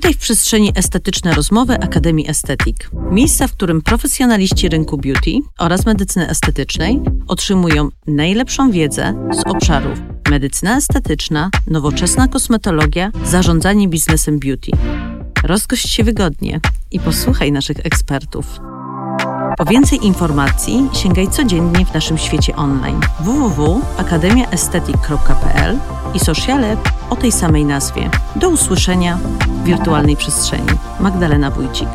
Witaj w przestrzeni estetyczne rozmowy Akademii Estetik. Miejsca, w którym profesjonaliści rynku beauty oraz medycyny estetycznej otrzymują najlepszą wiedzę z obszarów medycyna estetyczna, nowoczesna kosmetologia, zarządzanie biznesem beauty. Rozgość się wygodnie i posłuchaj naszych ekspertów. Po więcej informacji sięgaj codziennie w naszym świecie online www.akademiaestetyk.pl i sociale o tej samej nazwie. Do usłyszenia w wirtualnej przestrzeni. Magdalena Wójcik.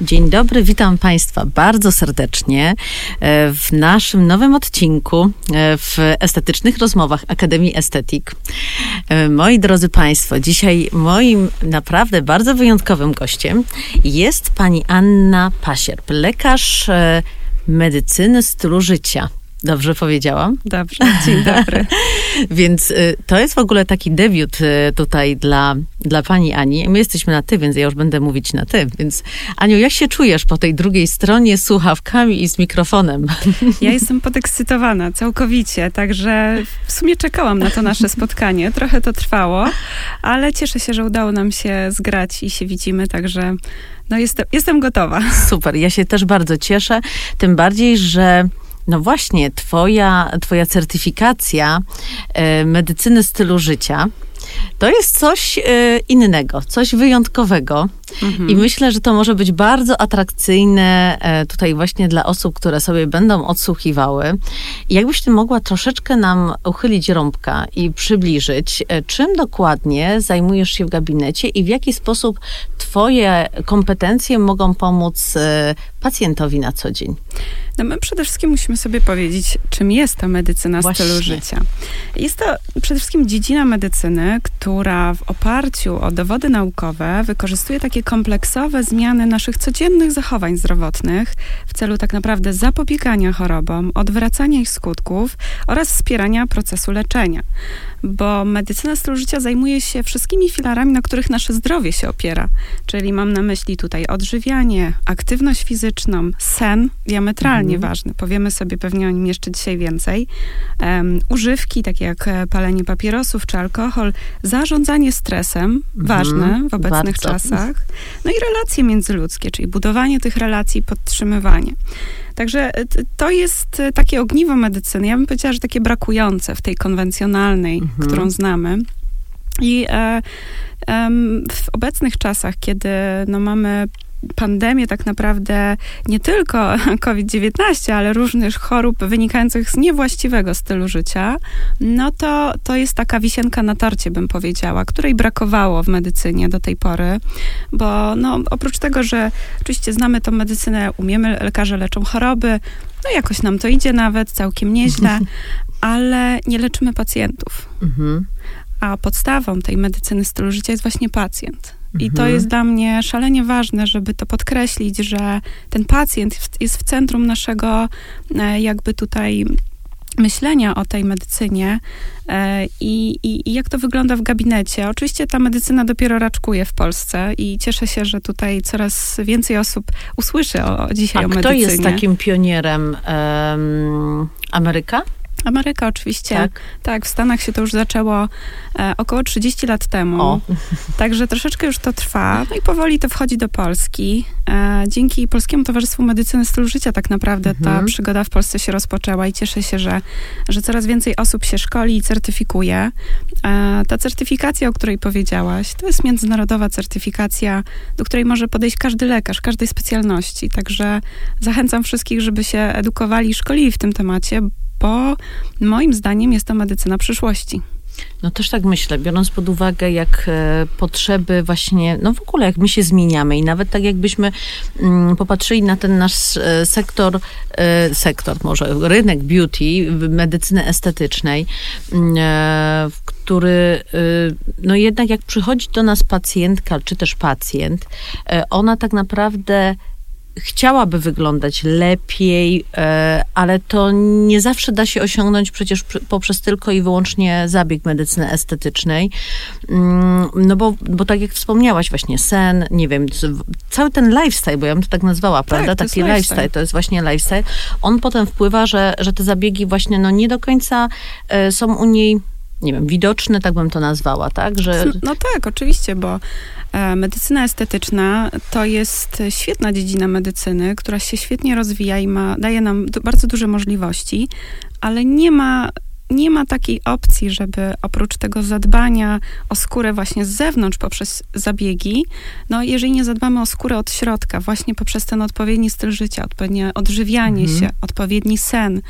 Dzień dobry, witam Państwa bardzo serdecznie e, w naszym nowym odcinku e, w estetycznych rozmowach Akademii Estetik. E, moi drodzy Państwo, dzisiaj moim naprawdę bardzo wyjątkowym gościem jest pani Anna Pasierb, lekarz medycyny stylu życia. Dobrze powiedziałam? Dobrze, dzień dobry. więc y, to jest w ogóle taki debiut y, tutaj dla, dla pani Ani. My jesteśmy na ty, więc ja już będę mówić na ty. Więc Aniu, jak się czujesz po tej drugiej stronie z słuchawkami i z mikrofonem? Ja jestem podekscytowana całkowicie, także w sumie czekałam na to nasze spotkanie. Trochę to trwało, ale cieszę się, że udało nam się zgrać i się widzimy, także no jestem, jestem gotowa. Super, ja się też bardzo cieszę, tym bardziej, że no właśnie, twoja, twoja certyfikacja e, medycyny stylu życia to jest coś e, innego, coś wyjątkowego. Mhm. I myślę, że to może być bardzo atrakcyjne e, tutaj właśnie dla osób, które sobie będą odsłuchiwały. I jakbyś ty mogła troszeczkę nam uchylić rąbka i przybliżyć, czym dokładnie zajmujesz się w gabinecie i w jaki sposób twoje kompetencje mogą pomóc pacjentowi na co dzień. No my przede wszystkim musimy sobie powiedzieć, czym jest ta medycyna Właśnie. stylu życia. Jest to przede wszystkim dziedzina medycyny, która w oparciu o dowody naukowe wykorzystuje takie kompleksowe zmiany naszych codziennych zachowań zdrowotnych w celu tak naprawdę zapobiegania chorobom, odwracania ich skutków oraz wspierania procesu leczenia bo medycyna stylu życia zajmuje się wszystkimi filarami, na których nasze zdrowie się opiera. Czyli mam na myśli tutaj odżywianie, aktywność fizyczną, sen, diametralnie mhm. ważny. Powiemy sobie pewnie o nim jeszcze dzisiaj więcej. Um, używki, takie jak e, palenie papierosów czy alkohol, zarządzanie stresem, mhm. ważne w obecnych Bardzo. czasach. No i relacje międzyludzkie, czyli budowanie tych relacji, podtrzymywanie. Także e, to jest e, takie ogniwo medycyny. Ja bym powiedziała, że takie brakujące w tej konwencjonalnej, mhm. którą znamy. I e, e, w obecnych czasach, kiedy no, mamy pandemię tak naprawdę nie tylko COVID-19, ale różnych chorób wynikających z niewłaściwego stylu życia, no to to jest taka wisienka na torcie, bym powiedziała, której brakowało w medycynie do tej pory, bo no, oprócz tego, że oczywiście znamy tą medycynę, umiemy, lekarze leczą choroby, no jakoś nam to idzie nawet całkiem nieźle, ale nie leczymy pacjentów. Mhm. A podstawą tej medycyny stylu życia jest właśnie pacjent. I to mhm. jest dla mnie szalenie ważne, żeby to podkreślić, że ten pacjent jest w centrum naszego e, jakby tutaj myślenia o tej medycynie e, i, i, i, jak to wygląda w gabinecie. Oczywiście ta medycyna dopiero raczkuje w Polsce i cieszę się, że tutaj coraz więcej osób usłyszy o, dzisiaj A o medycynie. kto jest takim pionierem? Um, Ameryka? Ameryka oczywiście. Tak. tak, w Stanach się to już zaczęło e, około 30 lat temu. O. Także troszeczkę już to trwa. No i powoli to wchodzi do Polski. E, dzięki Polskiemu Towarzystwu Medycyny Stylu Życia tak naprawdę mhm. ta przygoda w Polsce się rozpoczęła i cieszę się, że, że coraz więcej osób się szkoli i certyfikuje. E, ta certyfikacja, o której powiedziałaś, to jest międzynarodowa certyfikacja, do której może podejść każdy lekarz, każdej specjalności. Także zachęcam wszystkich, żeby się edukowali i szkolili w tym temacie, bo moim zdaniem jest to medycyna przyszłości. No też tak myślę, biorąc pod uwagę, jak e, potrzeby właśnie, no w ogóle jak my się zmieniamy i nawet tak jakbyśmy mm, popatrzyli na ten nasz e, sektor, e, sektor może, rynek beauty, medycyny estetycznej, mm, który, no jednak jak przychodzi do nas pacjentka, czy też pacjent, ona tak naprawdę chciałaby wyglądać lepiej, e, ale to nie zawsze da się osiągnąć przecież poprzez tylko i wyłącznie zabieg medycyny estetycznej. Mm, no bo, bo tak jak wspomniałaś, właśnie sen, nie wiem, cały ten lifestyle, bo ja bym to tak nazwała, tak, prawda? Taki lifestyle. lifestyle, to jest właśnie lifestyle. On potem wpływa, że, że te zabiegi właśnie no nie do końca e, są u niej nie wiem, widoczne, tak bym to nazwała, tak? Że... No tak, oczywiście, bo e, medycyna estetyczna to jest świetna dziedzina medycyny, która się świetnie rozwija i ma, daje nam bardzo duże możliwości, ale nie ma nie ma takiej opcji, żeby oprócz tego zadbania o skórę właśnie z zewnątrz poprzez zabiegi, no jeżeli nie zadbamy o skórę od środka, właśnie poprzez ten odpowiedni styl życia, odpowiednie odżywianie mhm. się, odpowiedni sen,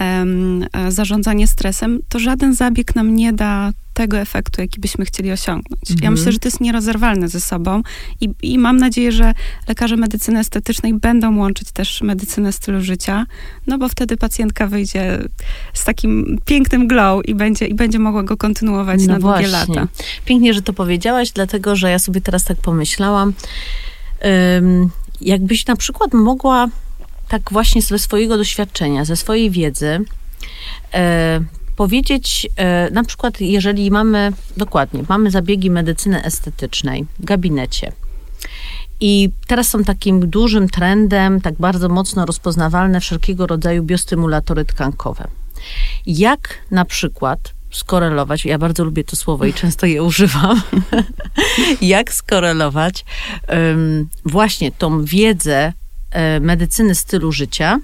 um, zarządzanie stresem, to żaden zabieg nam nie da tego efektu, jaki byśmy chcieli osiągnąć. Mhm. Ja myślę, że to jest nierozerwalne ze sobą i, i mam nadzieję, że lekarze medycyny estetycznej będą łączyć też medycynę stylu życia, no bo wtedy pacjentka wyjdzie z takim pięknym glow i będzie, i będzie mogła go kontynuować no na długie właśnie. lata. Pięknie, że to powiedziałaś, dlatego, że ja sobie teraz tak pomyślałam, um, jakbyś na przykład mogła tak właśnie ze swojego doświadczenia, ze swojej wiedzy, e, powiedzieć, e, na przykład, jeżeli mamy, dokładnie, mamy zabiegi medycyny estetycznej w gabinecie. I teraz są takim dużym trendem, tak bardzo mocno rozpoznawalne wszelkiego rodzaju biostymulatory tkankowe. Jak na przykład skorelować, ja bardzo lubię to słowo i często je używam, jak skorelować um, właśnie tą wiedzę e, medycyny stylu życia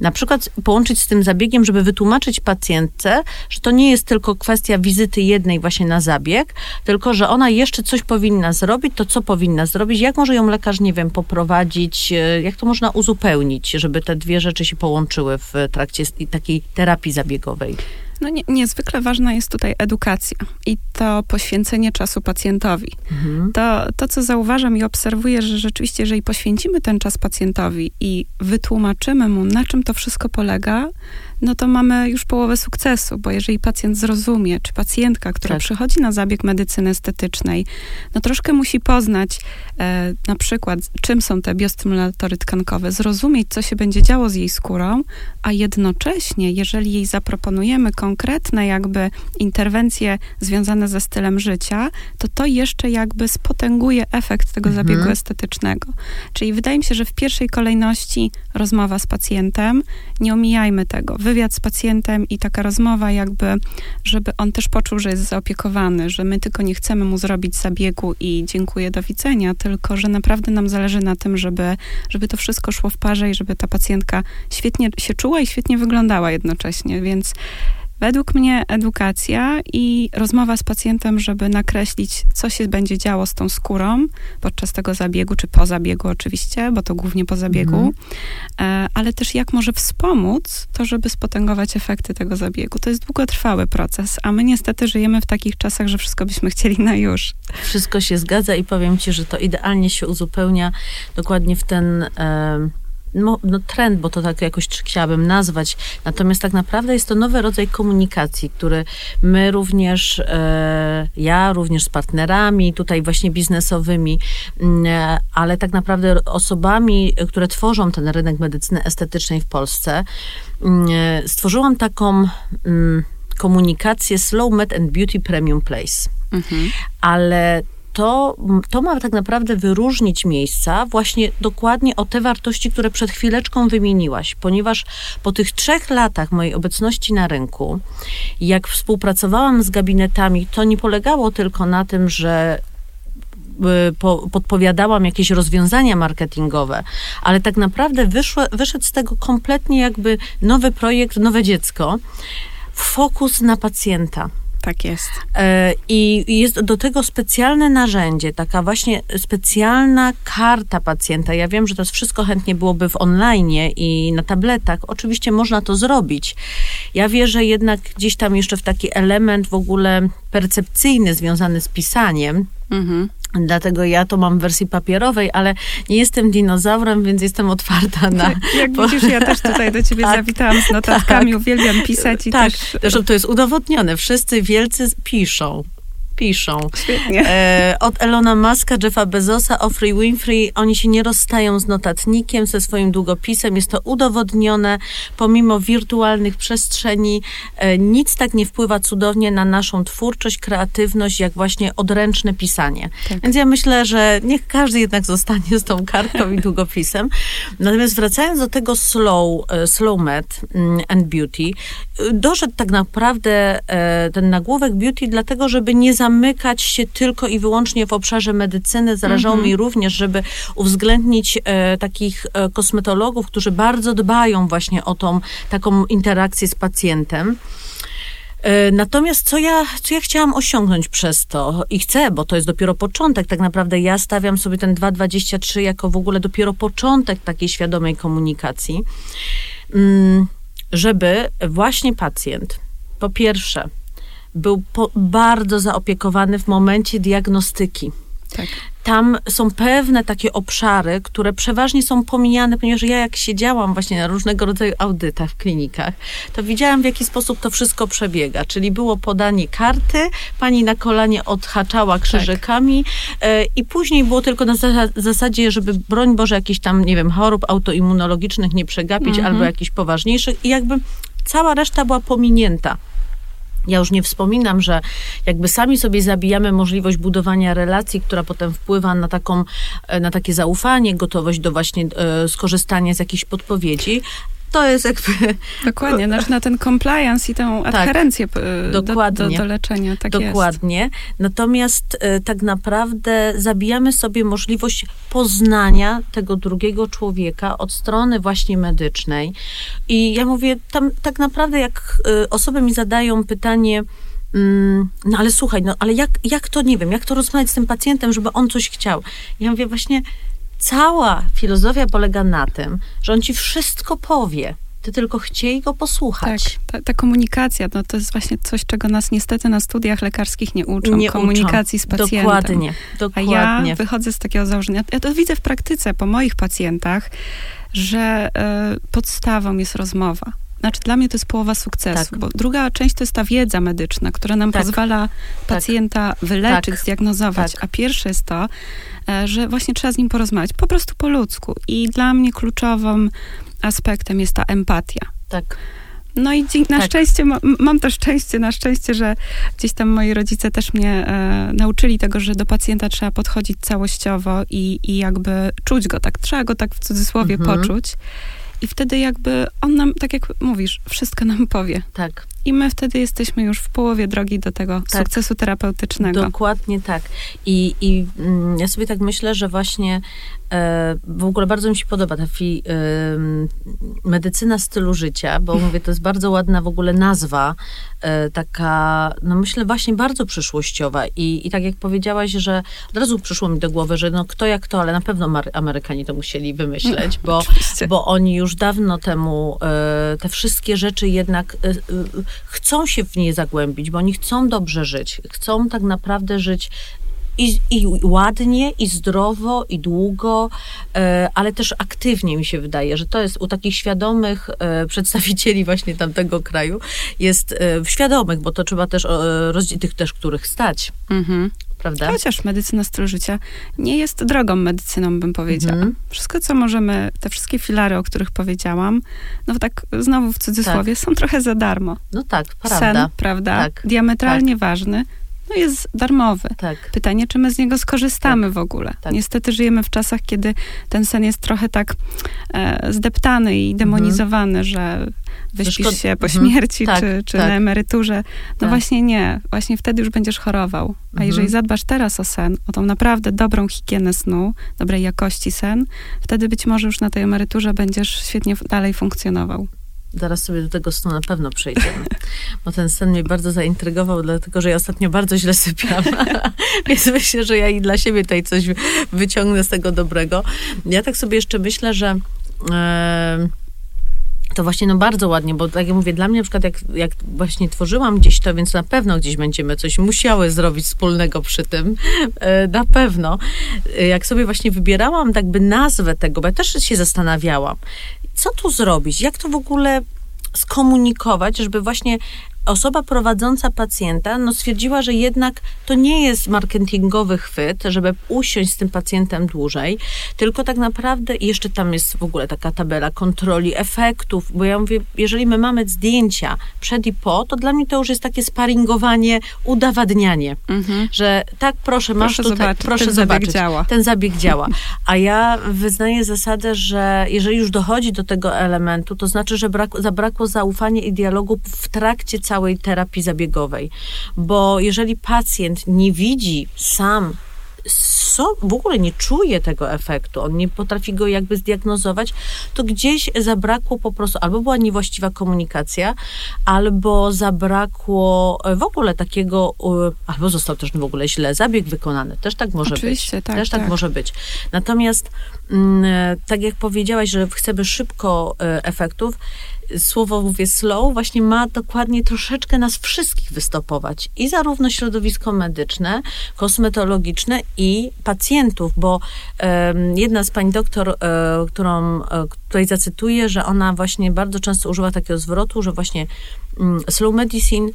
na przykład połączyć z tym zabiegiem, żeby wytłumaczyć pacjentce, że to nie jest tylko kwestia wizyty jednej właśnie na zabieg, tylko że ona jeszcze coś powinna zrobić, to co powinna zrobić, jak może ją lekarz, nie wiem, poprowadzić, e, jak to można uzupełnić, żeby te dwie rzeczy się połączyły w trakcie takiej terapii zabiegowej. No nie, niezwykle ważna jest tutaj edukacja i to poświęcenie czasu pacjentowi. Mhm. To, to, co zauważam i obserwuję, że rzeczywiście, jeżeli poświęcimy ten czas pacjentowi i wytłumaczymy mu, na czym to wszystko polega, no to mamy już połowę sukcesu, bo jeżeli pacjent zrozumie, czy pacjentka, która tak. przychodzi na zabieg medycyny estetycznej, no troszkę musi poznać e, na przykład, czym są te biostymulatory tkankowe, zrozumieć, co się będzie działo z jej skórą, a jednocześnie, jeżeli jej zaproponujemy konkretne jakby interwencje związane ze stylem życia, to to jeszcze jakby spotęguje efekt tego mhm. zabiegu estetycznego. Czyli wydaje mi się, że w pierwszej kolejności rozmowa z pacjentem, nie omijajmy tego, wywiad z pacjentem i taka rozmowa jakby, żeby on też poczuł, że jest zaopiekowany, że my tylko nie chcemy mu zrobić zabiegu i dziękuję, do widzenia, tylko że naprawdę nam zależy na tym, żeby, żeby to wszystko szło w parze i żeby ta pacjentka świetnie się czuła i świetnie wyglądała jednocześnie, więc Według mnie edukacja i rozmowa z pacjentem, żeby nakreślić, co się będzie działo z tą skórą podczas tego zabiegu, czy po zabiegu oczywiście, bo to głównie po zabiegu, mhm. ale też jak może wspomóc to, żeby spotęgować efekty tego zabiegu. To jest długotrwały proces, a my niestety żyjemy w takich czasach, że wszystko byśmy chcieli na już. Wszystko się zgadza i powiem ci, że to idealnie się uzupełnia dokładnie w ten no, no, trend, bo to tak jakoś chciałabym nazwać. Natomiast tak naprawdę jest to nowy rodzaj komunikacji, który my również, e, ja również z partnerami tutaj właśnie biznesowymi, mm, e, ale tak naprawdę osobami, które tworzą ten rynek medycyny estetycznej w Polsce, mm, e, stworzyłam taką mm, komunikację Slow Med and Beauty Premium Place. Mhm. Ale to, to ma tak naprawdę wyróżnić miejsca właśnie dokładnie o te wartości, które przed chwileczką wymieniłaś, ponieważ po tych trzech latach mojej obecności na rynku, jak współpracowałam z gabinetami, to nie polegało tylko na tym, że y, po, podpowiadałam jakieś rozwiązania marketingowe, ale tak naprawdę wyszło, wyszedł z tego kompletnie jakby nowy projekt, nowe dziecko. Fokus na pacjenta tak jest. E, I jest do tego specjalne narzędzie, taka właśnie specjalna karta pacjenta. Ja wiem, że to wszystko chętnie byłoby w online i na tabletach. Oczywiście można to zrobić. Ja wierzę jednak gdzieś tam jeszcze w taki element w ogóle percepcyjny związany z pisaniem. Mhm. Dlatego ja to mam w wersji papierowej, ale nie jestem dinozaurem, więc jestem otwarta na... Jak widzisz, ja też tutaj do ciebie tak, zawitałam z notatkami, tak, uwielbiam pisać i tak. też... Zresztą to jest udowodnione. Wszyscy wielcy piszą. Piszą. Świetnie. E, od Elona Muska, Jeffa Bezosa, Ofrey Winfrey, oni się nie rozstają z notatnikiem, ze swoim długopisem. Jest to udowodnione, pomimo wirtualnych przestrzeni, e, nic tak nie wpływa cudownie na naszą twórczość, kreatywność, jak właśnie odręczne pisanie. Tak. Więc ja myślę, że niech każdy jednak zostanie z tą kartką i długopisem. Natomiast wracając do tego slow, e, slow med mm, and beauty, y, doszedł tak naprawdę e, ten nagłówek beauty dlatego, żeby nie zamykać się tylko i wyłącznie w obszarze medycyny. Zależało Mhm. mi również, żeby uwzględnić e, takich e, kosmetologów, którzy bardzo dbają właśnie o tą taką interakcję z pacjentem. E, Natomiast co ja, co ja chciałam osiągnąć przez to i chcę, bo to jest dopiero początek, tak naprawdę ja stawiam sobie ten 2,23 jako w ogóle dopiero początek takiej świadomej komunikacji, mm, żeby właśnie pacjent po pierwsze był po, bardzo zaopiekowany w momencie diagnostyki. Tak. Tam są pewne takie obszary, które przeważnie są pomijane, ponieważ ja jak siedziałam właśnie na różnego rodzaju audytach w klinikach, to widziałam w jaki sposób to wszystko przebiega. Czyli było podanie karty, pani na kolanie odhaczała krzyżykami e, i później było tylko na zasa- zasadzie, żeby broń Boże jakichś tam, nie wiem, chorób autoimmunologicznych nie przegapić Mhm. albo jakichś poważniejszych i jakby cała reszta była pominięta. Ja już nie wspominam, że jakby sami sobie zabijamy możliwość budowania relacji, która potem wpływa na taką, e, na takie zaufanie, gotowość do właśnie e, skorzystania z jakichś podpowiedzi. To jest jakby Dokładnie, na, na ten compliance i tę adherencję p- do, do, Tak. dokładnie. do leczenia. Tak jest. Dokładnie. Natomiast e, tak naprawdę zabijamy sobie możliwość poznania tego drugiego człowieka od strony właśnie medycznej. I ja mówię, tam tak naprawdę jak e, osoby mi zadają pytanie, mm, no ale słuchaj, no ale jak, jak to, nie wiem, jak to rozmawiać z tym pacjentem, żeby on coś chciał? Ja mówię właśnie, cała filozofia polega na tym, że on ci wszystko powie. Ty tylko chciej go posłuchać. Tak, ta, ta komunikacja, no to jest właśnie coś, czego nas niestety na studiach lekarskich nie uczą. Nie komunikacji uczą. z pacjentem. Dokładnie, A dokładnie. ja wychodzę z takiego założenia, ja to widzę w praktyce po moich pacjentach, że e, podstawą jest rozmowa. Znaczy dla mnie to jest połowa sukcesu, Tak. bo druga część to jest ta wiedza medyczna, która nam Tak. pozwala pacjenta wyleczyć, Tak. zdiagnozować. Tak. A pierwsze jest to, e, że właśnie trzeba z nim porozmawiać, po prostu po ludzku. I dla mnie kluczowym aspektem jest ta empatia. Tak. No i na Tak. szczęście, ma, m- mam to szczęście, na szczęście, że gdzieś tam moi rodzice też mnie e, nauczyli tego, że do pacjenta trzeba podchodzić całościowo i, i jakby czuć go tak, trzeba go tak w cudzysłowie Mhm. poczuć. I wtedy jakby on nam, tak jak mówisz, wszystko nam powie. Tak, I my wtedy jesteśmy już w połowie drogi do tego Tak. sukcesu terapeutycznego. dokładnie tak. I, i mm, ja sobie tak myślę, że właśnie e, w ogóle bardzo mi się podoba ta fi, em, medycyna stylu życia, bo mówię, to jest bardzo ładna w ogóle nazwa, e, taka, no myślę właśnie bardzo przyszłościowa. I, I tak jak powiedziałaś, że od razu przyszło mi do głowy, że no kto jak to, ale na pewno Amerykanie to musieli wymyśleć, bo Oczywiście. bo oni już dawno temu e, te wszystkie rzeczy jednak e, e, chcą się w nie zagłębić, bo oni chcą dobrze żyć, chcą tak naprawdę żyć i, i ładnie, i zdrowo, i długo, e, ale też aktywnie mi się wydaje, że to jest u takich świadomych e, przedstawicieli właśnie tamtego kraju, jest e, świadomych, bo to trzeba też rozdzielić tych też, których stać, Mhm. Prawda? Chociaż medycyna stylu życia nie jest drogą medycyną, bym powiedziała. Mhm. Wszystko, co możemy, te wszystkie filary, o których powiedziałam, no tak znowu w cudzysłowie, są trochę za darmo. No tak, prawda. Sen, prawda? Tak, Diametralnie ważny, no jest darmowy. Tak, Pytanie, czy my z niego skorzystamy w ogóle. tak. Niestety żyjemy w czasach, kiedy ten sen jest trochę tak e, zdeptany i demonizowany, że wyśpisz szkod- się po Mhm. śmierci, Tak, czy, czy tak. na emeryturze. No Tak. właśnie nie. Właśnie wtedy już będziesz chorował. A Mhm. jeżeli zadbasz teraz o sen, o tą naprawdę dobrą higienę snu, dobrej jakości sen, wtedy być może już na tej emeryturze będziesz świetnie dalej funkcjonował. Zaraz sobie do tego snu na pewno przejdziemy. Bo ten sen mnie bardzo zaintrygował, dlatego że ja ostatnio bardzo źle sypiam. Więc myślę, że ja i dla siebie tutaj coś wyciągnę z tego dobrego. Ja tak sobie jeszcze myślę, że. e, to właśnie no bardzo ładnie, bo tak jak mówię, dla mnie na przykład jak, jak właśnie tworzyłam gdzieś to, więc na pewno gdzieś będziemy coś musiały zrobić wspólnego przy tym, e, na pewno. E, Jak sobie właśnie wybierałam tak by nazwę tego, bo ja też się zastanawiałam, co tu zrobić, jak to w ogóle skomunikować, żeby właśnie osoba prowadząca pacjenta no, stwierdziła, że jednak to nie jest marketingowy chwyt, żeby usiąść z tym pacjentem dłużej, tylko tak naprawdę jeszcze tam jest w ogóle taka tabela kontroli efektów, bo ja mówię, jeżeli my mamy zdjęcia przed i po, to dla mnie to już jest takie sparingowanie, udowadnianie, mhm. że tak, proszę, masz proszę tutaj, zobaczyć, proszę ten zobaczyć. Zabieg działa. Ten zabieg działa. A ja wyznaję zasadę, że jeżeli już dochodzi do tego elementu, to znaczy, że brak, zabrakło zaufania i dialogu w trakcie całej terapii zabiegowej. Bo jeżeli pacjent nie widzi sam w ogóle nie czuje tego efektu, on nie potrafi go jakby zdiagnozować, to gdzieś zabrakło po prostu, albo była niewłaściwa komunikacja, albo zabrakło e, w ogóle takiego, albo został też w ogóle źle zabieg wykonany. Też tak może Oczywiście, być. Tak, też tak, tak może być. Natomiast mm, e, tak jak powiedziałaś, że chcemy szybko e, efektów, słowo mówię slow, właśnie ma dokładnie troszeczkę nas wszystkich wystopować. I zarówno środowisko medyczne, kosmetologiczne i pacjentów, bo um, jedna z pani doktor, um, którą um, tutaj zacytuję, że ona właśnie bardzo często używa takiego zwrotu, że właśnie um, slow medicine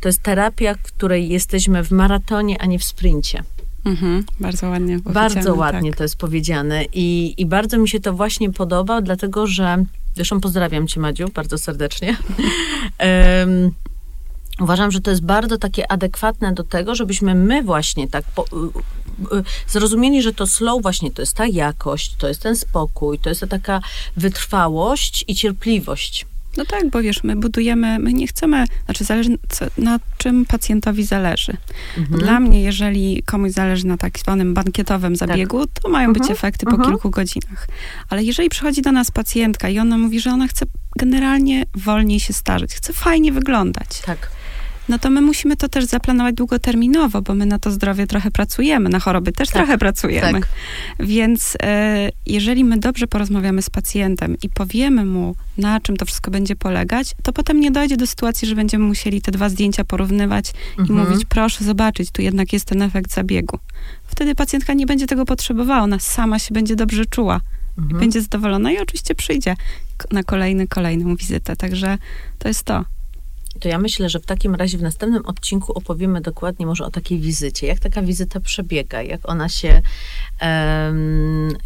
to jest terapia, której jesteśmy w maratonie, a nie w sprincie. Mhm, bardzo ładnie Bardzo ładnie tak. to jest powiedziane I, i bardzo mi się to właśnie podoba, dlatego że Zresztą pozdrawiam cię, Madziu, bardzo serdecznie. um, uważam, że to jest bardzo takie adekwatne do tego, żebyśmy my właśnie tak po, y, y, zrozumieli, że to slow właśnie to jest ta jakość, to jest ten spokój, to jest ta taka wytrwałość i cierpliwość. No tak, bo wiesz, my budujemy, my nie chcemy, znaczy zależy co, na czym pacjentowi zależy. Mhm. Dla mnie, jeżeli komuś zależy na tak zwanym bankietowym tak. zabiegu, tak. to mają być mhm. efekty po mhm. kilku godzinach. Ale jeżeli przychodzi do nas pacjentka i ona mówi, że ona chce generalnie wolniej się starzeć, chce fajnie wyglądać. Tak no to my musimy to też zaplanować długoterminowo, bo my na to zdrowie trochę pracujemy, na choroby też tak, trochę pracujemy. Tak. Więc e, jeżeli my dobrze porozmawiamy z pacjentem i powiemy mu, na czym to wszystko będzie polegać, to potem nie dojdzie do sytuacji, że będziemy musieli te dwa zdjęcia porównywać mhm. i mówić, proszę zobaczyć, tu jednak jest ten efekt zabiegu. Wtedy pacjentka nie będzie tego potrzebowała, ona sama się będzie dobrze czuła. Mhm. będzie zadowolona i oczywiście przyjdzie na kolejny, kolejną wizytę. Także to jest to. To ja myślę, że w takim razie w następnym odcinku opowiemy dokładnie może o takiej wizycie. Jak taka wizyta przebiega, jak ona się,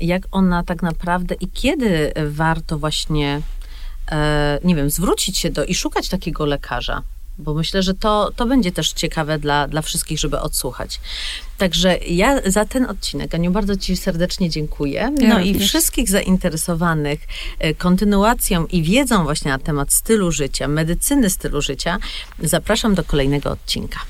jak ona tak naprawdę i kiedy warto właśnie, e, nie wiem, zwrócić się do i szukać takiego lekarza bo myślę, że to, to będzie też ciekawe dla, dla wszystkich, żeby odsłuchać. Także ja za ten odcinek, Aniu, bardzo Ci serdecznie dziękuję. No ja i wszystkich zainteresowanych e, kontynuacją i wiedzą właśnie na temat stylu życia, medycyny stylu życia, zapraszam do kolejnego odcinka.